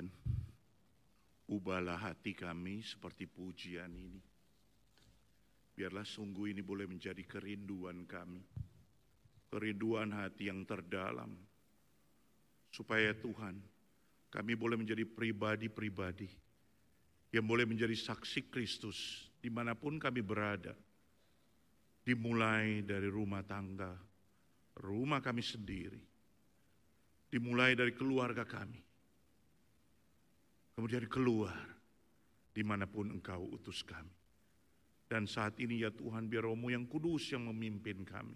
Tuhan, ubahlah hati kami seperti pujian ini. Biarlah sungguh ini boleh menjadi kerinduan kami, kerinduan hati yang terdalam, supaya Tuhan, kami boleh menjadi pribadi-pribadi yang boleh menjadi saksi Kristus di mana pun kami berada. Dimulai dari rumah tangga, rumah kami sendiri, dimulai dari keluarga kami, kemudian keluar di mana pun engkau utus kami. Dan saat ini ya Tuhan biar rohmu yang kudus yang memimpin kami.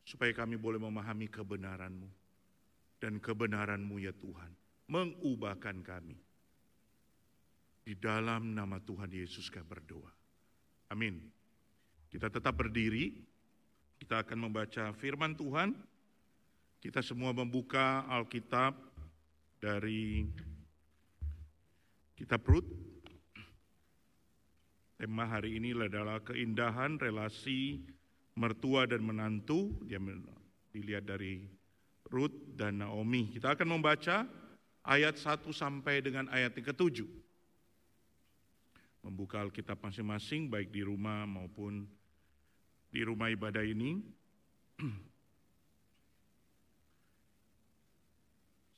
Supaya kami boleh memahami kebenaranmu. Dan kebenaranmu ya Tuhan mengubahkan kami. Di dalam nama Tuhan Yesus kami berdoa. Amin. Kita tetap berdiri. Kita akan membaca firman Tuhan. Kita semua membuka Alkitab dari kitab Rut Tema hari ini adalah keindahan relasi mertua dan menantu. Dia dilihat dari Ruth dan Naomi. Kita akan membaca ayat 1 sampai dengan ayat yang ketujuh. Membuka Alkitab masing-masing baik di rumah maupun di rumah ibadah ini.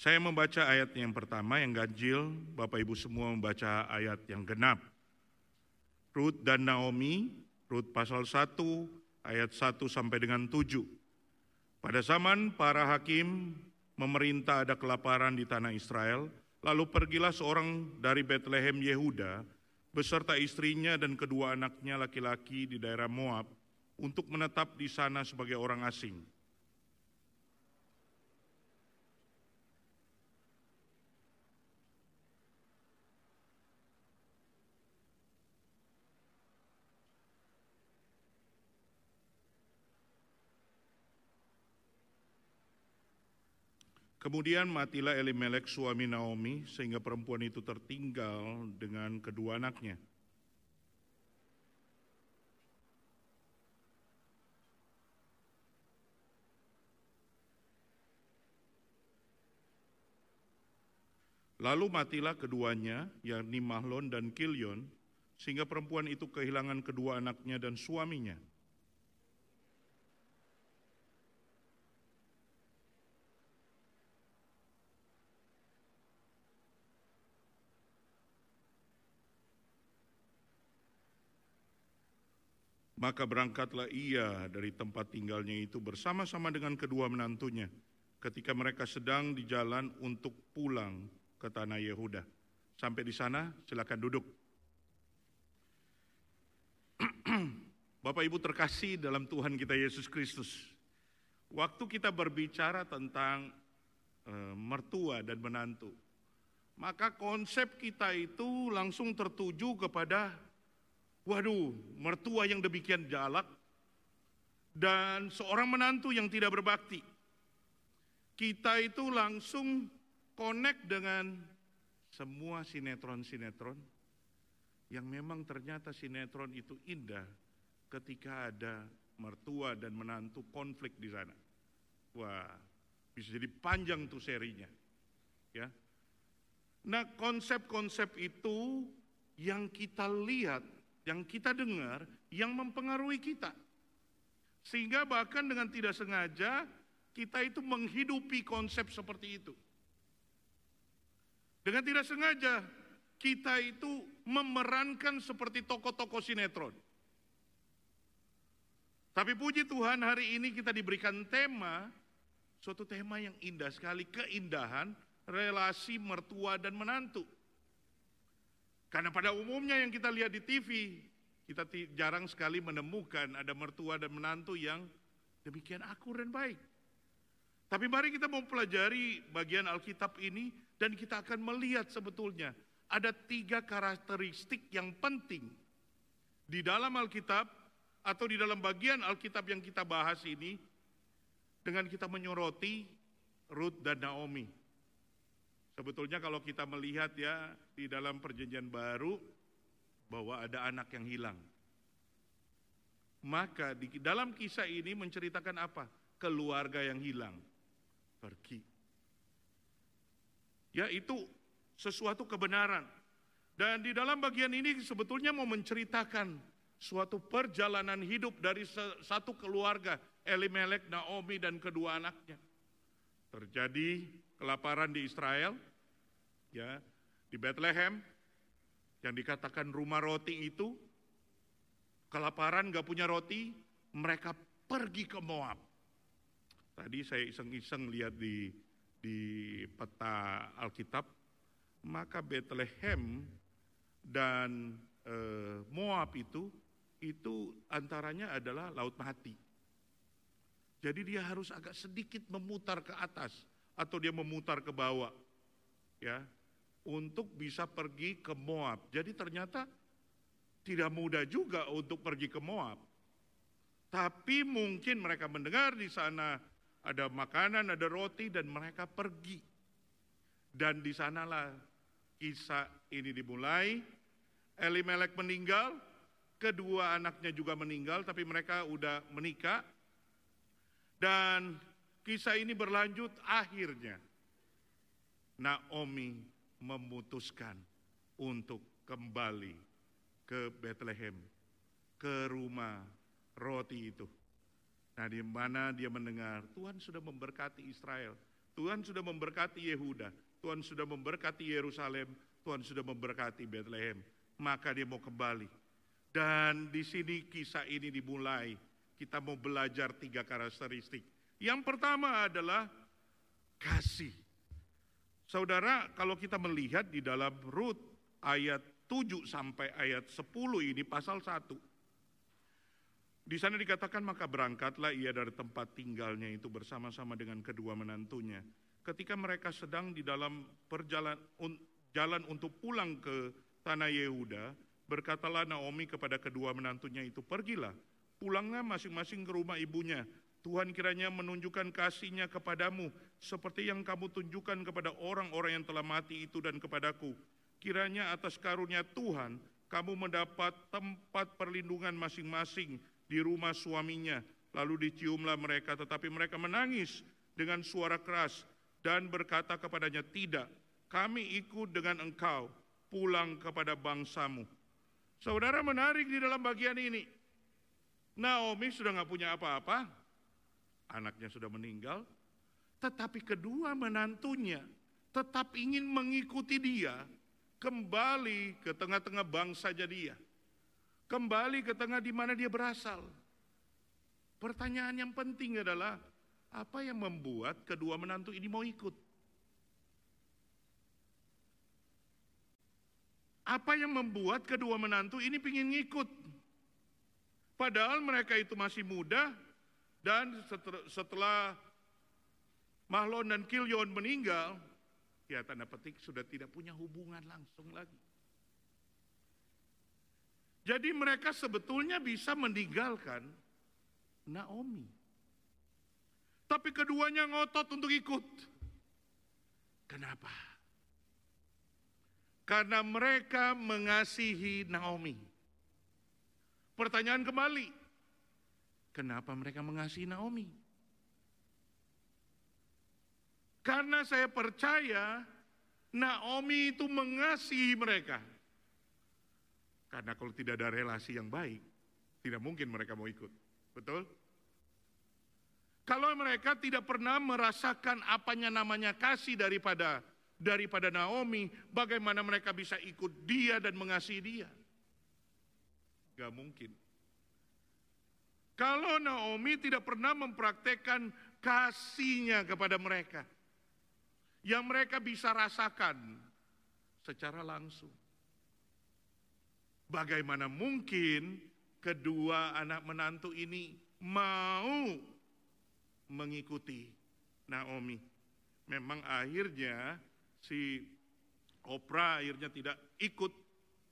Saya membaca ayat yang pertama yang ganjil, Bapak Ibu semua membaca ayat yang genap. Rut dan Naomi, Rut pasal 1 ayat 1 sampai dengan 7. Pada zaman para hakim memerintah ada kelaparan di tanah Israel, lalu pergilah seorang dari Bethlehem Yehuda beserta istrinya dan kedua anaknya laki-laki di daerah Moab untuk menetap di sana sebagai orang asing. Kemudian matilah Elimelek suami Naomi sehingga perempuan itu tertinggal dengan kedua anaknya. Lalu matilah keduanya, yakni Mahlon dan Kilion, sehingga perempuan itu kehilangan kedua anaknya dan suaminya. Maka berangkatlah ia dari tempat tinggalnya itu bersama-sama dengan kedua menantunya ketika mereka sedang di jalan untuk pulang ke tanah Yehuda. Sampai di sana, silakan duduk. Bapak Ibu terkasih dalam Tuhan kita Yesus Kristus. Waktu kita berbicara tentang e, mertua dan menantu, maka konsep kita itu langsung tertuju kepada Waduh, mertua yang demikian galak dan seorang menantu yang tidak berbakti. Kita itu langsung connect dengan semua sinetron-sinetron yang memang ternyata sinetron itu indah ketika ada mertua dan menantu konflik di sana. Wah, bisa jadi panjang tuh serinya. Ya. Nah, konsep-konsep itu yang kita lihat yang kita dengar yang mempengaruhi kita. Sehingga bahkan dengan tidak sengaja kita itu menghidupi konsep seperti itu. Dengan tidak sengaja kita itu memerankan seperti tokoh-tokoh sinetron. Tapi puji Tuhan hari ini kita diberikan tema, suatu tema yang indah sekali, keindahan relasi mertua dan menantu. Karena pada umumnya yang kita lihat di TV, kita jarang sekali menemukan ada mertua dan menantu yang demikian akur dan baik. Tapi mari kita mempelajari bagian Alkitab ini dan kita akan melihat sebetulnya ada tiga karakteristik yang penting di dalam Alkitab atau di dalam bagian Alkitab yang kita bahas ini dengan kita menyoroti Ruth dan Naomi. Sebetulnya kalau kita melihat ya di dalam perjanjian baru bahwa ada anak yang hilang. Maka di dalam kisah ini menceritakan apa? Keluarga yang hilang. Pergi. Ya itu sesuatu kebenaran. Dan di dalam bagian ini sebetulnya mau menceritakan suatu perjalanan hidup dari satu keluarga, Elimelek, Naomi, dan kedua anaknya. Terjadi kelaparan di Israel, ya di Bethlehem, yang dikatakan rumah roti itu, kelaparan gak punya roti, mereka pergi ke Moab. Tadi saya iseng-iseng lihat di di peta Alkitab, maka Bethlehem dan e, Moab itu itu antaranya adalah laut mati. Jadi dia harus agak sedikit memutar ke atas atau dia memutar ke bawah. Ya. Untuk bisa pergi ke Moab. Jadi ternyata tidak mudah juga untuk pergi ke Moab. Tapi mungkin mereka mendengar di sana ada makanan, ada roti dan mereka pergi. Dan di sanalah kisah ini dimulai Elimelek meninggal, kedua anaknya juga meninggal, tapi mereka udah menikah. Dan kisah ini berlanjut akhirnya. Naomi memutuskan untuk kembali ke Bethlehem, ke rumah roti itu. Nah di mana dia mendengar Tuhan sudah memberkati Israel, Tuhan sudah memberkati Yehuda, Tuhan sudah memberkati Yerusalem, Tuhan sudah memberkati Bethlehem maka dia mau kembali. Dan di sini kisah ini dimulai. Kita mau belajar tiga karakteristik. Yang pertama adalah kasih. Saudara, kalau kita melihat di dalam Rut ayat 7 sampai ayat 10 ini pasal 1. Di sana dikatakan maka berangkatlah ia dari tempat tinggalnya itu bersama-sama dengan kedua menantunya. Ketika mereka sedang di dalam perjalanan jalan untuk pulang ke tanah Yehuda, berkatalah Naomi kepada kedua menantunya itu, pergilah, pulanglah masing-masing ke rumah ibunya. Tuhan kiranya menunjukkan kasihnya kepadamu, seperti yang kamu tunjukkan kepada orang-orang yang telah mati itu dan kepadaku. Kiranya atas karunia Tuhan, kamu mendapat tempat perlindungan masing-masing di rumah suaminya. Lalu diciumlah mereka, tetapi mereka menangis dengan suara keras dan berkata kepadanya, tidak, kami ikut dengan engkau pulang kepada bangsamu. Saudara menarik di dalam bagian ini. Naomi sudah nggak punya apa-apa, anaknya sudah meninggal, tetapi kedua menantunya tetap ingin mengikuti dia kembali ke tengah-tengah bangsa dia. Kembali ke tengah di mana dia berasal. Pertanyaan yang penting adalah apa yang membuat kedua menantu ini mau ikut? Apa yang membuat kedua menantu ini ingin ngikut? Padahal mereka itu masih muda dan setelah Mahlon dan Kilyon meninggal, ya tanda petik sudah tidak punya hubungan langsung lagi. Jadi mereka sebetulnya bisa meninggalkan Naomi. Tapi keduanya ngotot untuk ikut. Kenapa? Karena mereka mengasihi Naomi. Pertanyaan kembali, kenapa mereka mengasihi Naomi? Karena saya percaya Naomi itu mengasihi mereka. Karena kalau tidak ada relasi yang baik, tidak mungkin mereka mau ikut. Betul? Kalau mereka tidak pernah merasakan apanya namanya kasih daripada daripada Naomi, bagaimana mereka bisa ikut dia dan mengasihi dia? Gak mungkin. Kalau Naomi tidak pernah mempraktekkan kasihnya kepada mereka, yang mereka bisa rasakan secara langsung. Bagaimana mungkin kedua anak menantu ini mau mengikuti Naomi? Memang akhirnya si Oprah akhirnya tidak ikut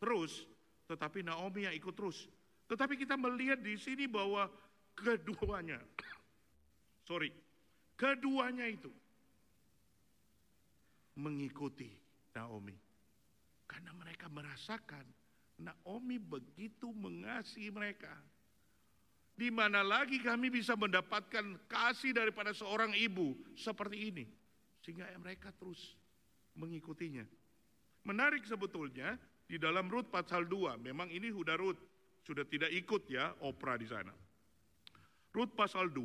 terus, tetapi Naomi yang ikut terus. Tetapi kita melihat di sini bahwa keduanya, sorry, keduanya itu mengikuti Naomi. Karena mereka merasakan Naomi begitu mengasihi mereka. Di mana lagi kami bisa mendapatkan kasih daripada seorang ibu seperti ini. Sehingga mereka terus mengikutinya. Menarik sebetulnya di dalam Rut pasal 2, memang ini sudah Rut, sudah tidak ikut ya opera di sana. Rut pasal 2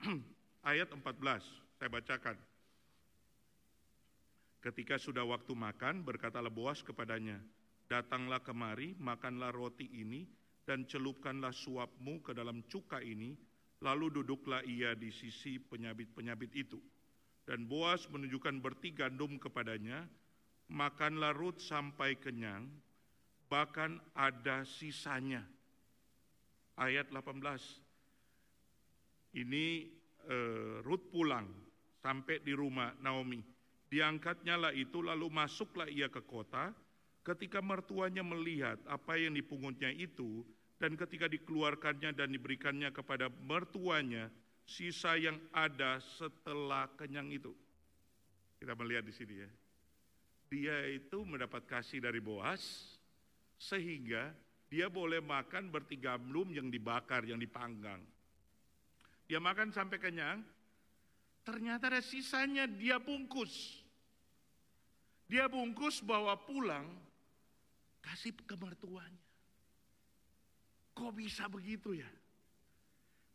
ayat 14, saya bacakan. Ketika sudah waktu makan, berkatalah Boas kepadanya, Datanglah kemari, makanlah roti ini, dan celupkanlah suapmu ke dalam cuka ini, lalu duduklah ia di sisi penyabit-penyabit itu. Dan Boas menunjukkan berti gandum kepadanya, makanlah Rut sampai kenyang, bahkan ada sisanya. Ayat 18, ini uh, Rut pulang sampai di rumah Naomi Diangkatnya lah itu lalu masuklah ia ke kota. Ketika mertuanya melihat apa yang dipungutnya itu dan ketika dikeluarkannya dan diberikannya kepada mertuanya sisa yang ada setelah kenyang itu. Kita melihat di sini ya. Dia itu mendapat kasih dari Boas sehingga dia boleh makan bertiga belum yang dibakar, yang dipanggang. Dia makan sampai kenyang, ternyata ada sisanya dia bungkus. Dia bungkus bawa pulang, kasih ke mertuanya. Kok bisa begitu ya?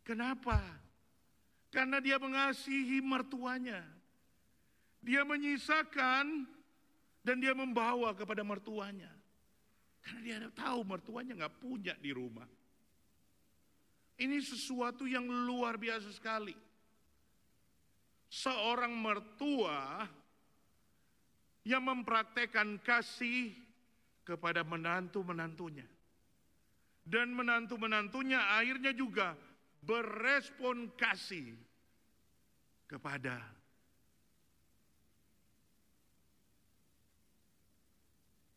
Kenapa? Karena dia mengasihi mertuanya. Dia menyisakan dan dia membawa kepada mertuanya. Karena dia tahu mertuanya nggak punya di rumah. Ini sesuatu yang luar biasa sekali. Seorang mertua yang mempraktekkan kasih kepada menantu-menantunya. Dan menantu-menantunya akhirnya juga berespon kasih kepada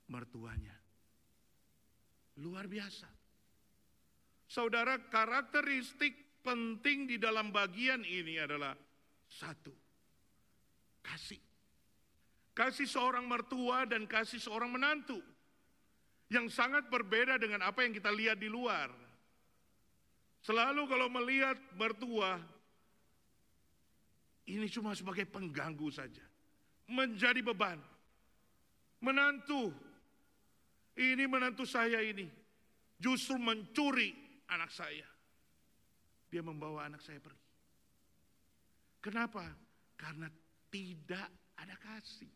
mertuanya. Luar biasa. Saudara, karakteristik penting di dalam bagian ini adalah satu, kasih. Kasih seorang mertua dan kasih seorang menantu. Yang sangat berbeda dengan apa yang kita lihat di luar. Selalu kalau melihat mertua, ini cuma sebagai pengganggu saja. Menjadi beban. Menantu, ini menantu saya ini. Justru mencuri anak saya. Dia membawa anak saya pergi. Kenapa? Karena tidak ada kasih.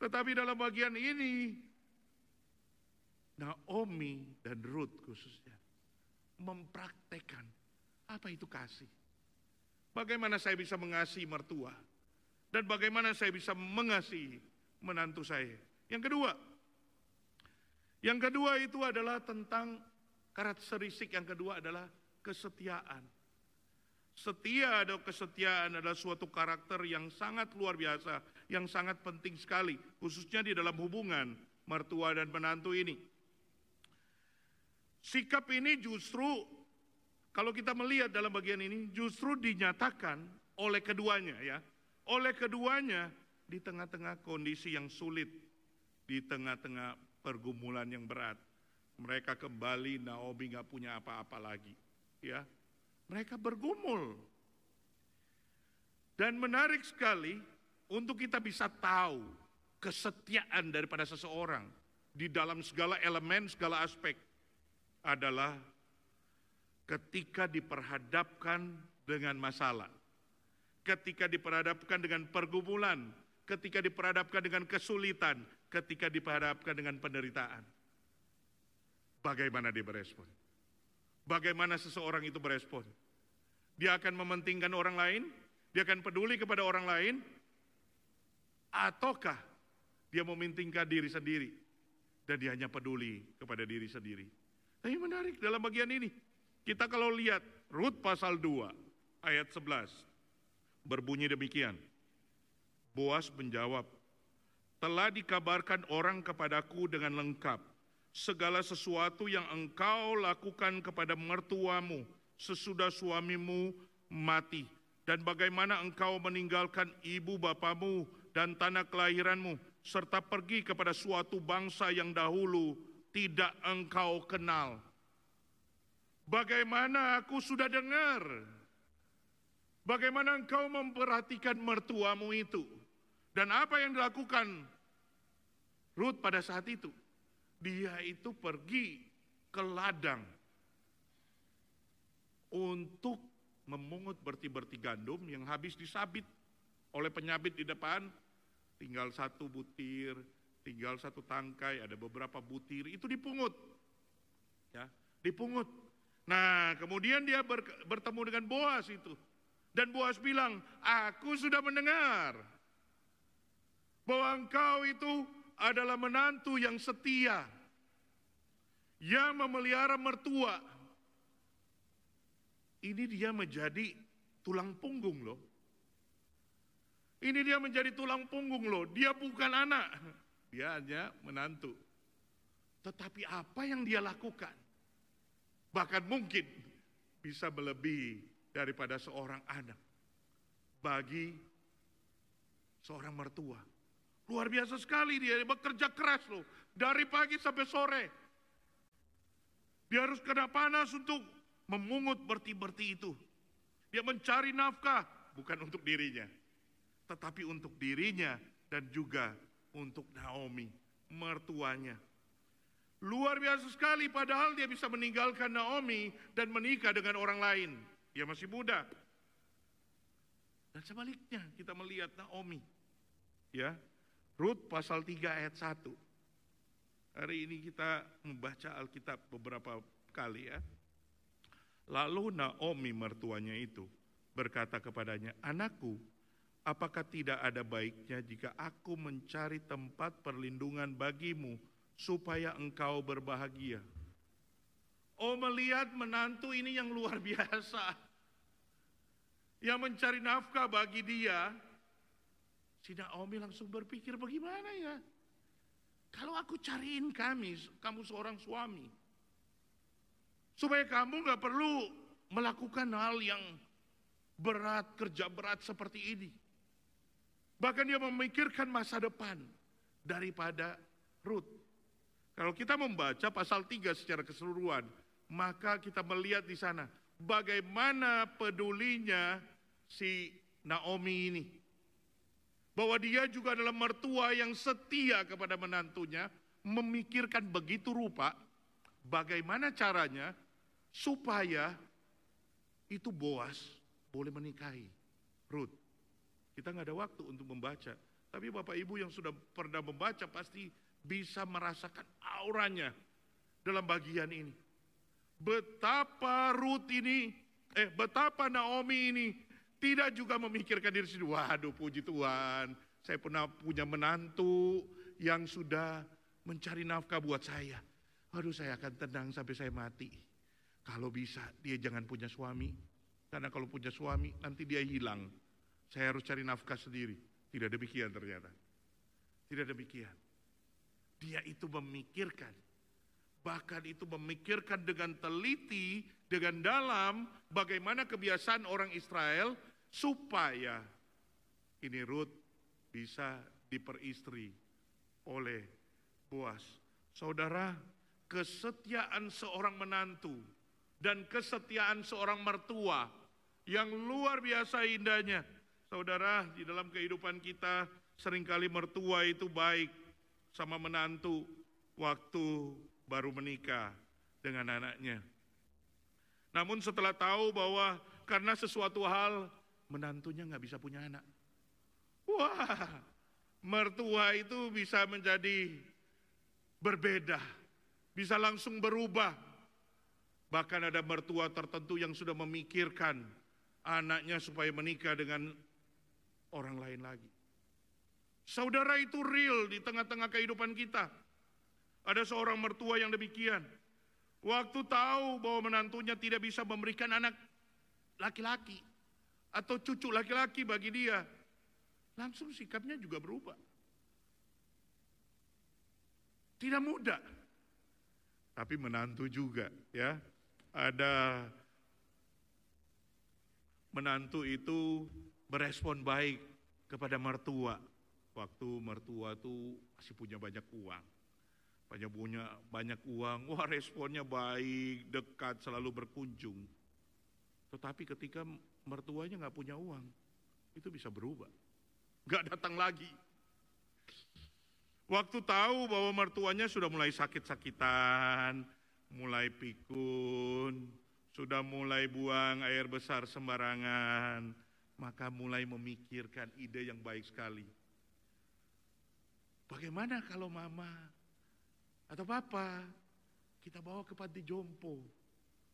Tetapi dalam bagian ini, Naomi dan Ruth khususnya, mempraktekkan apa itu kasih. Bagaimana saya bisa mengasihi mertua, dan bagaimana saya bisa mengasihi menantu saya. Yang kedua, yang kedua itu adalah tentang karakteristik yang kedua adalah kesetiaan. Setia atau kesetiaan adalah suatu karakter yang sangat luar biasa, yang sangat penting sekali, khususnya di dalam hubungan mertua dan menantu ini. Sikap ini justru, kalau kita melihat dalam bagian ini, justru dinyatakan oleh keduanya ya. Oleh keduanya di tengah-tengah kondisi yang sulit, di tengah-tengah pergumulan yang berat. Mereka kembali, Naomi nggak punya apa-apa lagi. Ya, mereka bergumul. Dan menarik sekali untuk kita bisa tahu kesetiaan daripada seseorang di dalam segala elemen, segala aspek adalah ketika diperhadapkan dengan masalah, ketika diperhadapkan dengan pergumulan, ketika diperhadapkan dengan kesulitan, ketika diperhadapkan dengan penderitaan. Bagaimana dia berespon? Bagaimana seseorang itu berespon? Dia akan mementingkan orang lain? Dia akan peduli kepada orang lain? Ataukah dia mementingkan diri sendiri? Dan dia hanya peduli kepada diri sendiri. Tapi menarik dalam bagian ini. Kita kalau lihat Rut pasal 2 ayat 11. Berbunyi demikian. Boas menjawab, telah dikabarkan orang kepadaku dengan lengkap segala sesuatu yang engkau lakukan kepada mertuamu sesudah suamimu mati dan bagaimana engkau meninggalkan ibu bapamu dan tanah kelahiranmu serta pergi kepada suatu bangsa yang dahulu tidak engkau kenal. Bagaimana aku sudah dengar? Bagaimana engkau memperhatikan mertuamu itu? Dan apa yang dilakukan Ruth pada saat itu, dia itu pergi ke ladang untuk memungut berti-berti gandum yang habis disabit oleh penyabit di depan, tinggal satu butir, tinggal satu tangkai, ada beberapa butir, itu dipungut. Ya, dipungut. Nah, kemudian dia bertemu dengan Boas itu. Dan Boas bilang, aku sudah mendengar bahwa engkau itu adalah menantu yang setia, yang memelihara mertua. Ini dia menjadi tulang punggung loh. Ini dia menjadi tulang punggung loh. Dia bukan anak, dia hanya menantu. Tetapi apa yang dia lakukan? Bahkan mungkin bisa melebihi daripada seorang anak bagi seorang mertua. Luar biasa sekali dia bekerja keras loh dari pagi sampai sore. Dia harus kena panas untuk memungut berti-berti itu. Dia mencari nafkah bukan untuk dirinya, tetapi untuk dirinya dan juga untuk Naomi, mertuanya. Luar biasa sekali padahal dia bisa meninggalkan Naomi dan menikah dengan orang lain. Dia masih muda. Dan sebaliknya kita melihat Naomi. Ya, Rut pasal 3 ayat 1. Hari ini kita membaca Alkitab beberapa kali ya. Lalu Naomi mertuanya itu berkata kepadanya, "Anakku, apakah tidak ada baiknya jika aku mencari tempat perlindungan bagimu supaya engkau berbahagia?" Oh melihat menantu ini yang luar biasa. Yang mencari nafkah bagi dia. Si Naomi langsung berpikir bagaimana ya. Kalau aku cariin kami, kamu seorang suami. Supaya kamu gak perlu melakukan hal yang berat, kerja berat seperti ini. Bahkan dia memikirkan masa depan daripada Ruth. Kalau kita membaca pasal 3 secara keseluruhan, maka kita melihat di sana bagaimana pedulinya si Naomi ini. Bahwa dia juga adalah mertua yang setia kepada menantunya, memikirkan begitu rupa bagaimana caranya supaya itu Boas boleh menikahi Ruth. Kita nggak ada waktu untuk membaca, tapi Bapak Ibu yang sudah pernah membaca pasti bisa merasakan auranya dalam bagian ini betapa Ruth ini, eh betapa Naomi ini tidak juga memikirkan diri sendiri. Waduh puji Tuhan, saya pernah punya menantu yang sudah mencari nafkah buat saya. Waduh saya akan tenang sampai saya mati. Kalau bisa dia jangan punya suami. Karena kalau punya suami nanti dia hilang. Saya harus cari nafkah sendiri. Tidak demikian ternyata. Tidak demikian. Dia itu memikirkan bahkan itu memikirkan dengan teliti, dengan dalam bagaimana kebiasaan orang Israel supaya ini Ruth bisa diperistri oleh Boas. Saudara, kesetiaan seorang menantu dan kesetiaan seorang mertua yang luar biasa indahnya. Saudara, di dalam kehidupan kita sering kali mertua itu baik sama menantu waktu baru menikah dengan anaknya. Namun setelah tahu bahwa karena sesuatu hal menantunya nggak bisa punya anak. Wah, mertua itu bisa menjadi berbeda, bisa langsung berubah. Bahkan ada mertua tertentu yang sudah memikirkan anaknya supaya menikah dengan orang lain lagi. Saudara itu real di tengah-tengah kehidupan kita. Ada seorang mertua yang demikian. Waktu tahu bahwa menantunya tidak bisa memberikan anak laki-laki atau cucu laki-laki bagi dia, langsung sikapnya juga berubah. Tidak mudah. Tapi menantu juga ya. Ada menantu itu berespon baik kepada mertua. Waktu mertua itu masih punya banyak uang banyak punya banyak uang, wah responnya baik, dekat, selalu berkunjung. Tetapi ketika mertuanya nggak punya uang, itu bisa berubah. Nggak datang lagi. Waktu tahu bahwa mertuanya sudah mulai sakit-sakitan, mulai pikun, sudah mulai buang air besar sembarangan, maka mulai memikirkan ide yang baik sekali. Bagaimana kalau mama atau papa kita bawa ke panti jompo?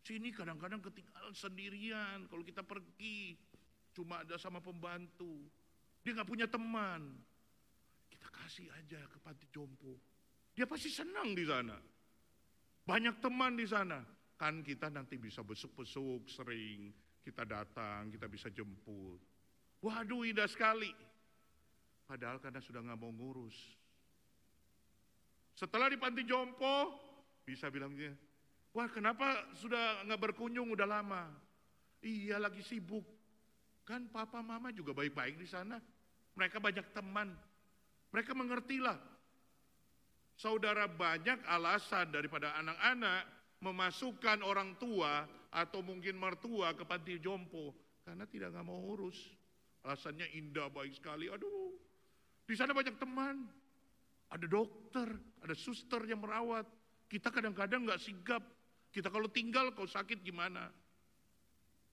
Sini kadang-kadang ketinggalan sendirian kalau kita pergi cuma ada sama pembantu. Dia nggak punya teman. Kita kasih aja ke panti jompo. Dia pasti senang di sana. Banyak teman di sana. Kan kita nanti bisa besuk-besuk sering. Kita datang, kita bisa jemput. Waduh indah sekali. Padahal karena sudah nggak mau ngurus. Setelah di panti jompo, bisa bilang dia, wah kenapa sudah nggak berkunjung udah lama? Iya lagi sibuk. Kan papa mama juga baik-baik di sana. Mereka banyak teman. Mereka mengertilah. Saudara banyak alasan daripada anak-anak memasukkan orang tua atau mungkin mertua ke panti jompo karena tidak nggak mau urus. Alasannya indah baik sekali. Aduh, di sana banyak teman. Ada dokter, ada suster yang merawat. Kita kadang-kadang nggak sigap. Kita kalau tinggal kau sakit gimana?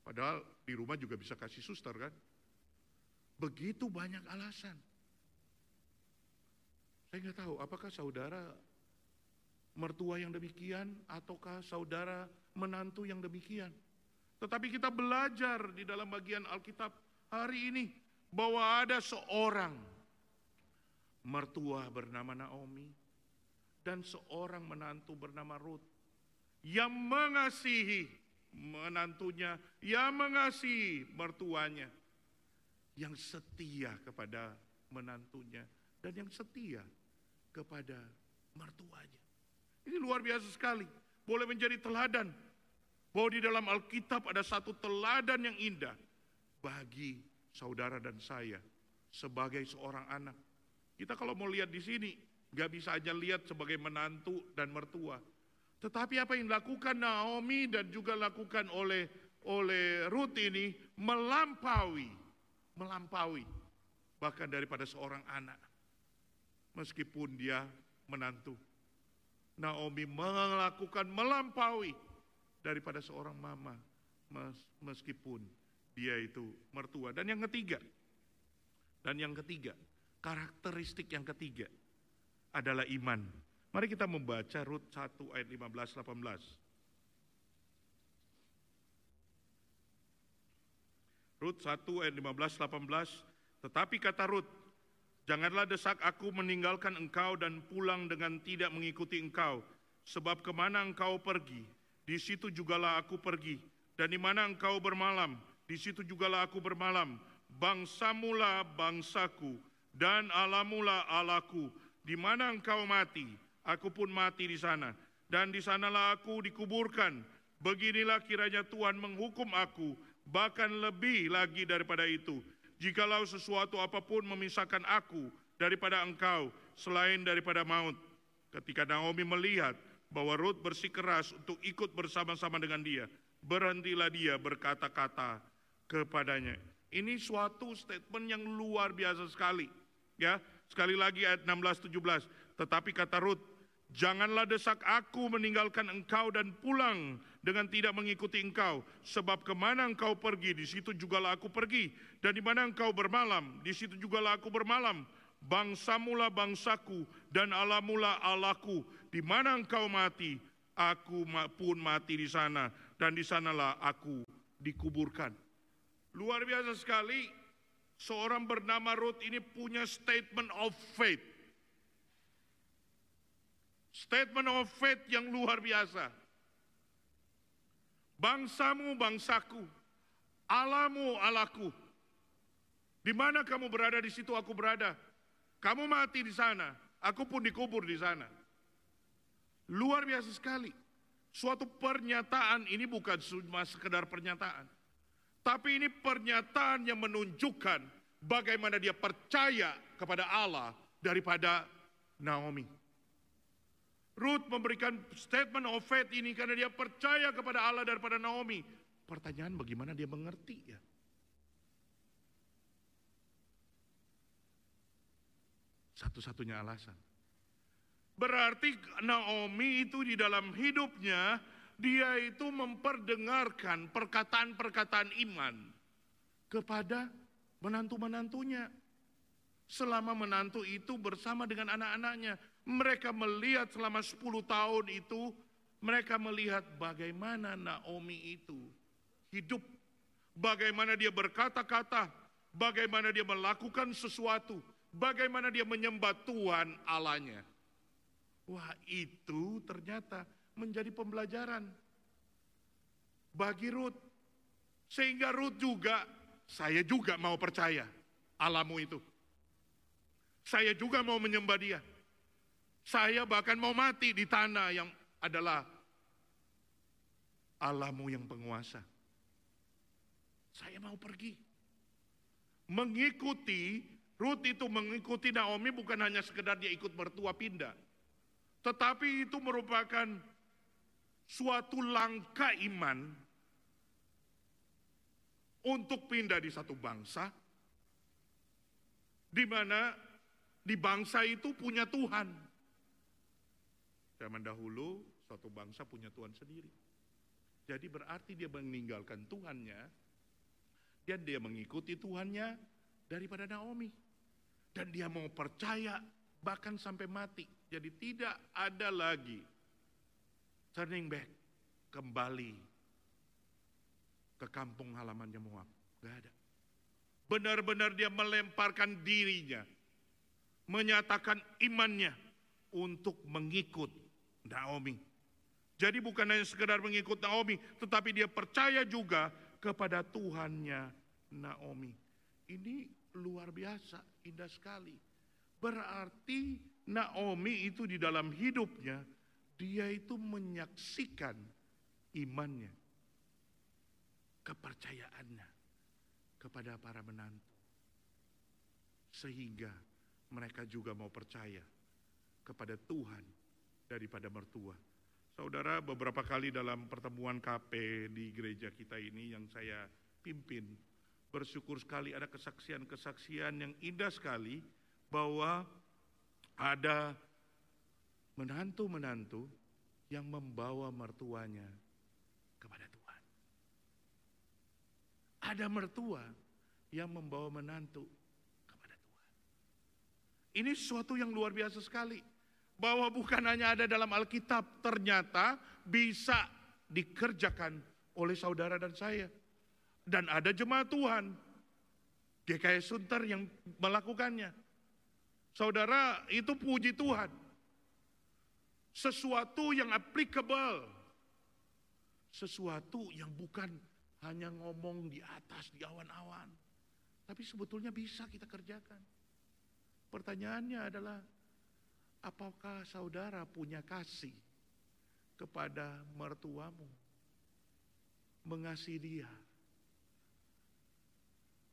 Padahal di rumah juga bisa kasih suster kan? Begitu banyak alasan. Saya nggak tahu apakah saudara mertua yang demikian ataukah saudara menantu yang demikian. Tetapi kita belajar di dalam bagian Alkitab hari ini bahwa ada seorang mertua bernama Naomi dan seorang menantu bernama Ruth yang mengasihi menantunya, yang mengasihi mertuanya, yang setia kepada menantunya dan yang setia kepada mertuanya. Ini luar biasa sekali. Boleh menjadi teladan. Bahwa di dalam Alkitab ada satu teladan yang indah bagi saudara dan saya sebagai seorang anak. Kita kalau mau lihat di sini, nggak bisa aja lihat sebagai menantu dan mertua. Tetapi apa yang dilakukan Naomi dan juga lakukan oleh oleh Ruth ini melampaui, melampaui bahkan daripada seorang anak meskipun dia menantu. Naomi melakukan melampaui daripada seorang mama meskipun dia itu mertua. Dan yang ketiga, dan yang ketiga, karakteristik yang ketiga adalah iman. Mari kita membaca Rut 1 ayat 15 18. Rut 1 ayat 15 18, tetapi kata Rut, Janganlah desak aku meninggalkan engkau dan pulang dengan tidak mengikuti engkau. Sebab ke mana engkau pergi, di situ jugalah aku pergi. Dan di mana engkau bermalam, di situ jugalah aku bermalam. Bangsamulah bangsaku, dan alamulah alaku. Di mana engkau mati, aku pun mati di sana. Dan di sanalah aku dikuburkan. Beginilah kiranya Tuhan menghukum aku, bahkan lebih lagi daripada itu jikalau sesuatu apa pun memisahkan aku daripada engkau selain daripada maut. Ketika Naomi melihat bahwa Ruth bersikeras untuk ikut bersama-sama dengan dia, berhentilah dia berkata-kata kepadanya. Ini suatu statement yang luar biasa sekali. Ya, sekali lagi ayat 16 17. Tetapi kata Ruth, Janganlah desak aku meninggalkan engkau dan pulang dengan tidak mengikuti engkau. Sebab ke mana engkau pergi, di situ jugalah aku pergi. Dan di mana engkau bermalam, di situ jugalah aku bermalam. Bangsamulah bangsaku dan alamulah alaku. Di mana engkau mati, aku pun mati di sana. Dan di sanalah aku dikuburkan. Luar biasa sekali, seorang bernama Ruth ini punya statement of faith Statement of faith yang luar biasa. Bangsamu bangsaku, alamu alaku. Di mana kamu berada di situ aku berada. Kamu mati di sana, aku pun dikubur di sana. Luar biasa sekali. Suatu pernyataan ini bukan cuma sekedar pernyataan. Tapi ini pernyataan yang menunjukkan bagaimana dia percaya kepada Allah daripada Naomi. Ruth memberikan statement of faith ini karena dia percaya kepada Allah daripada Naomi. Pertanyaan bagaimana dia mengerti ya? Satu-satunya alasan. Berarti Naomi itu di dalam hidupnya dia itu memperdengarkan perkataan-perkataan iman kepada menantu-menantunya. Selama menantu itu bersama dengan anak-anaknya, mereka melihat selama 10 tahun itu, mereka melihat bagaimana Naomi itu hidup, bagaimana dia berkata-kata, bagaimana dia melakukan sesuatu, bagaimana dia menyembah Tuhan Allahnya. Wah itu ternyata menjadi pembelajaran bagi Ruth. Sehingga Ruth juga, saya juga mau percaya alamu itu. Saya juga mau menyembah dia. Saya bahkan mau mati di tanah yang adalah Allahmu yang penguasa. Saya mau pergi. Mengikuti, Ruth itu mengikuti Naomi bukan hanya sekedar dia ikut mertua pindah. Tetapi itu merupakan suatu langkah iman untuk pindah di satu bangsa di mana di bangsa itu punya Tuhan. Zaman dahulu suatu bangsa punya Tuhan sendiri. Jadi berarti dia meninggalkan Tuhannya dan dia mengikuti Tuhannya daripada Naomi. Dan dia mau percaya bahkan sampai mati. Jadi tidak ada lagi turning back, kembali ke kampung halamannya Moab. Gak ada. Benar-benar dia melemparkan dirinya, menyatakan imannya untuk mengikut Naomi. Jadi bukan hanya sekedar mengikut Naomi, tetapi dia percaya juga kepada Tuhannya Naomi. Ini luar biasa, indah sekali. Berarti Naomi itu di dalam hidupnya, dia itu menyaksikan imannya, kepercayaannya kepada para menantu. Sehingga mereka juga mau percaya kepada Tuhan daripada mertua. Saudara, beberapa kali dalam pertemuan KP di gereja kita ini yang saya pimpin, bersyukur sekali ada kesaksian-kesaksian yang indah sekali bahwa ada menantu-menantu yang membawa mertuanya kepada Tuhan. Ada mertua yang membawa menantu kepada Tuhan. Ini sesuatu yang luar biasa sekali. Bahwa bukan hanya ada dalam Alkitab, ternyata bisa dikerjakan oleh saudara dan saya. Dan ada jemaat Tuhan, GKS Sunter yang melakukannya. Saudara, itu puji Tuhan. Sesuatu yang applicable. Sesuatu yang bukan hanya ngomong di atas, di awan-awan. Tapi sebetulnya bisa kita kerjakan. Pertanyaannya adalah, apakah saudara punya kasih kepada mertuamu? Mengasihi dia.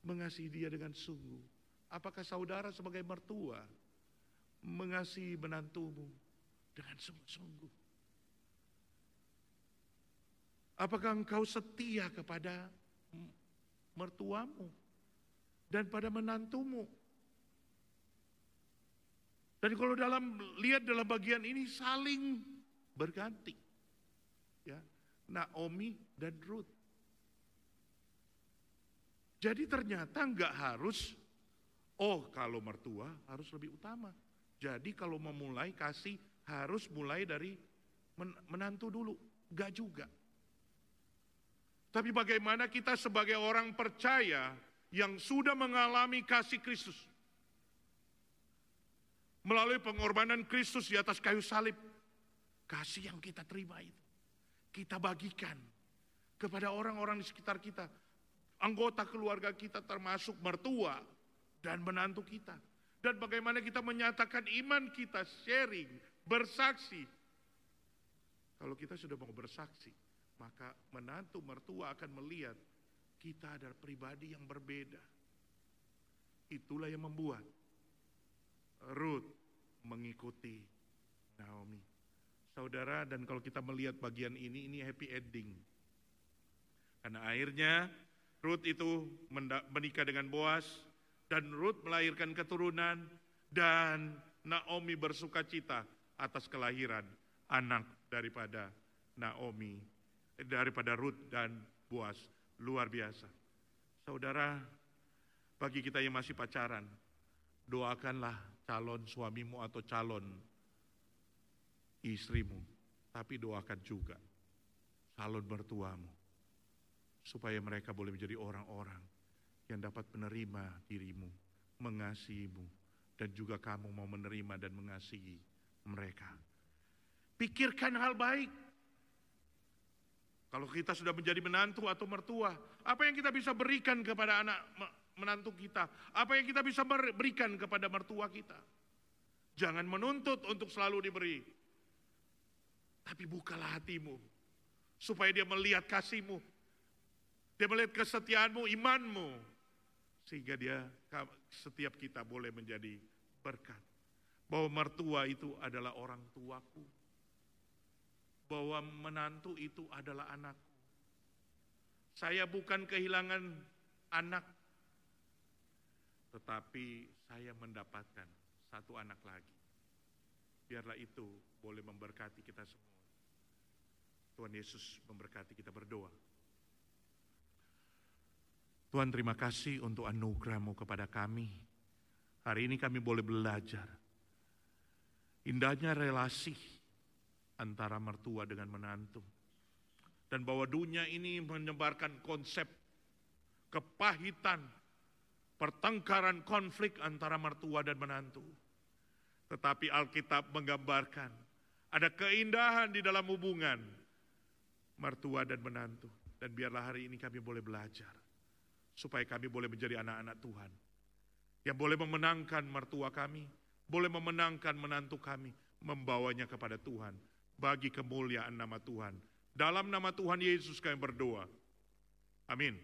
Mengasihi dia dengan sungguh Apakah saudara sebagai mertua mengasihi menantumu dengan sungguh-sungguh? Apakah engkau setia kepada mertuamu dan pada menantumu? Dan kalau dalam lihat dalam bagian ini saling berganti. Ya, Naomi dan Ruth. Jadi ternyata enggak harus Oh kalau mertua harus lebih utama. Jadi kalau memulai kasih harus mulai dari menantu dulu. Gak juga. Tapi bagaimana kita sebagai orang percaya yang sudah mengalami kasih Kristus. Melalui pengorbanan Kristus di atas kayu salib. Kasih yang kita terima itu. Kita bagikan kepada orang-orang di sekitar kita. Anggota keluarga kita termasuk mertua, dan menantu kita. Dan bagaimana kita menyatakan iman kita, sharing, bersaksi. Kalau kita sudah mau bersaksi, maka menantu mertua akan melihat kita adalah pribadi yang berbeda. Itulah yang membuat Ruth mengikuti Naomi. Saudara, dan kalau kita melihat bagian ini, ini happy ending. Karena akhirnya Ruth itu menikah dengan Boas, dan Ruth melahirkan keturunan dan Naomi bersuka cita atas kelahiran anak daripada Naomi, eh, daripada Ruth dan Boaz. Luar biasa. Saudara, bagi kita yang masih pacaran, doakanlah calon suamimu atau calon istrimu, tapi doakan juga calon mertuamu, supaya mereka boleh menjadi orang-orang yang dapat menerima dirimu, mengasihimu, dan juga kamu mau menerima dan mengasihi mereka. Pikirkan hal baik. Kalau kita sudah menjadi menantu atau mertua, apa yang kita bisa berikan kepada anak menantu kita? Apa yang kita bisa berikan kepada mertua kita? Jangan menuntut untuk selalu diberi. Tapi bukalah hatimu. Supaya dia melihat kasihmu. Dia melihat kesetiaanmu, imanmu. Sehingga dia setiap kita boleh menjadi berkat. Bahwa mertua itu adalah orang tuaku bahwa menantu itu adalah anakku. Saya bukan kehilangan anak, tetapi saya mendapatkan satu anak lagi. Biarlah itu boleh memberkati kita semua. Tuhan Yesus memberkati kita berdoa. Tuhan terima kasih untuk anugerahmu kepada kami. Hari ini kami boleh belajar. Indahnya relasi antara mertua dengan menantu. Dan bahwa dunia ini menyebarkan konsep kepahitan, pertengkaran konflik antara mertua dan menantu. Tetapi Alkitab menggambarkan ada keindahan di dalam hubungan mertua dan menantu. Dan biarlah hari ini kami boleh belajar supaya kami boleh menjadi anak-anak Tuhan yang boleh memenangkan mertua kami, boleh memenangkan menantu kami, membawanya kepada Tuhan bagi kemuliaan nama Tuhan. Dalam nama Tuhan Yesus kami berdoa. Amin.